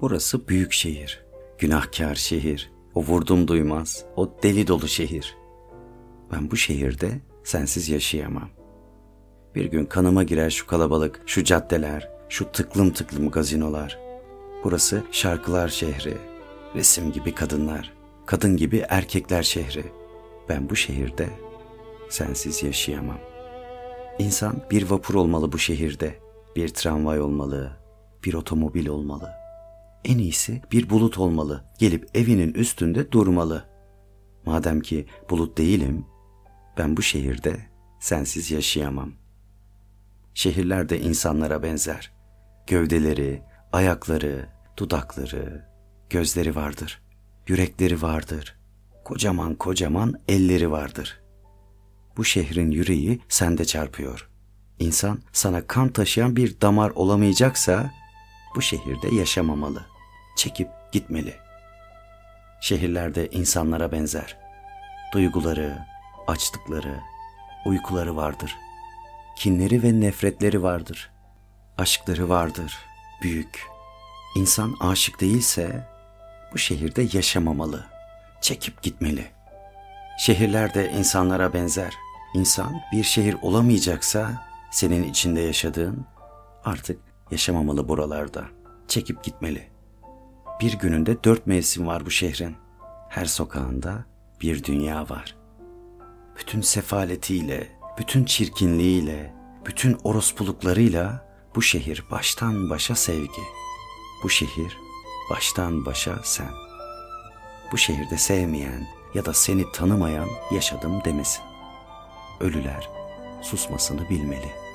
Burası büyük şehir, günahkar şehir, o vurdum duymaz, o deli dolu şehir. Ben bu şehirde sensiz yaşayamam. Bir gün kanıma girer şu kalabalık, şu caddeler, şu tıklım tıklım gazinolar. Burası şarkılar şehri, resim gibi kadınlar, kadın gibi erkekler şehri. Ben bu şehirde sensiz yaşayamam. İnsan bir vapur olmalı bu şehirde, bir tramvay olmalı, bir otomobil olmalı. En iyisi bir bulut olmalı, gelip evinin üstünde durmalı. Madem ki bulut değilim, ben bu şehirde sensiz yaşayamam. Şehirler de insanlara benzer. Gövdeleri, ayakları, dudakları, gözleri vardır. Yürekleri vardır. Kocaman kocaman elleri vardır. Bu şehrin yüreği sende çarpıyor. İnsan sana kan taşıyan bir damar olamayacaksa bu şehirde yaşamamalı. Çekip gitmeli. Şehirlerde insanlara benzer. Duyguları, açlıkları, uykuları vardır. Kinleri ve nefretleri vardır. Aşkları vardır, büyük. İnsan aşık değilse bu şehirde yaşamamalı. Çekip gitmeli. Şehirler de insanlara benzer. İnsan bir şehir olamayacaksa senin içinde yaşadığın artık yaşamamalı buralarda. Çekip gitmeli. Bir gününde dört mevsim var bu şehrin. Her sokağında bir dünya var. Bütün sefaletiyle, bütün çirkinliğiyle, bütün orospuluklarıyla bu şehir baştan başa sevgi. Bu şehir baştan başa sen. Bu şehirde sevmeyen ya da seni tanımayan yaşadım demesin. Ölüler susmasını bilmeli.''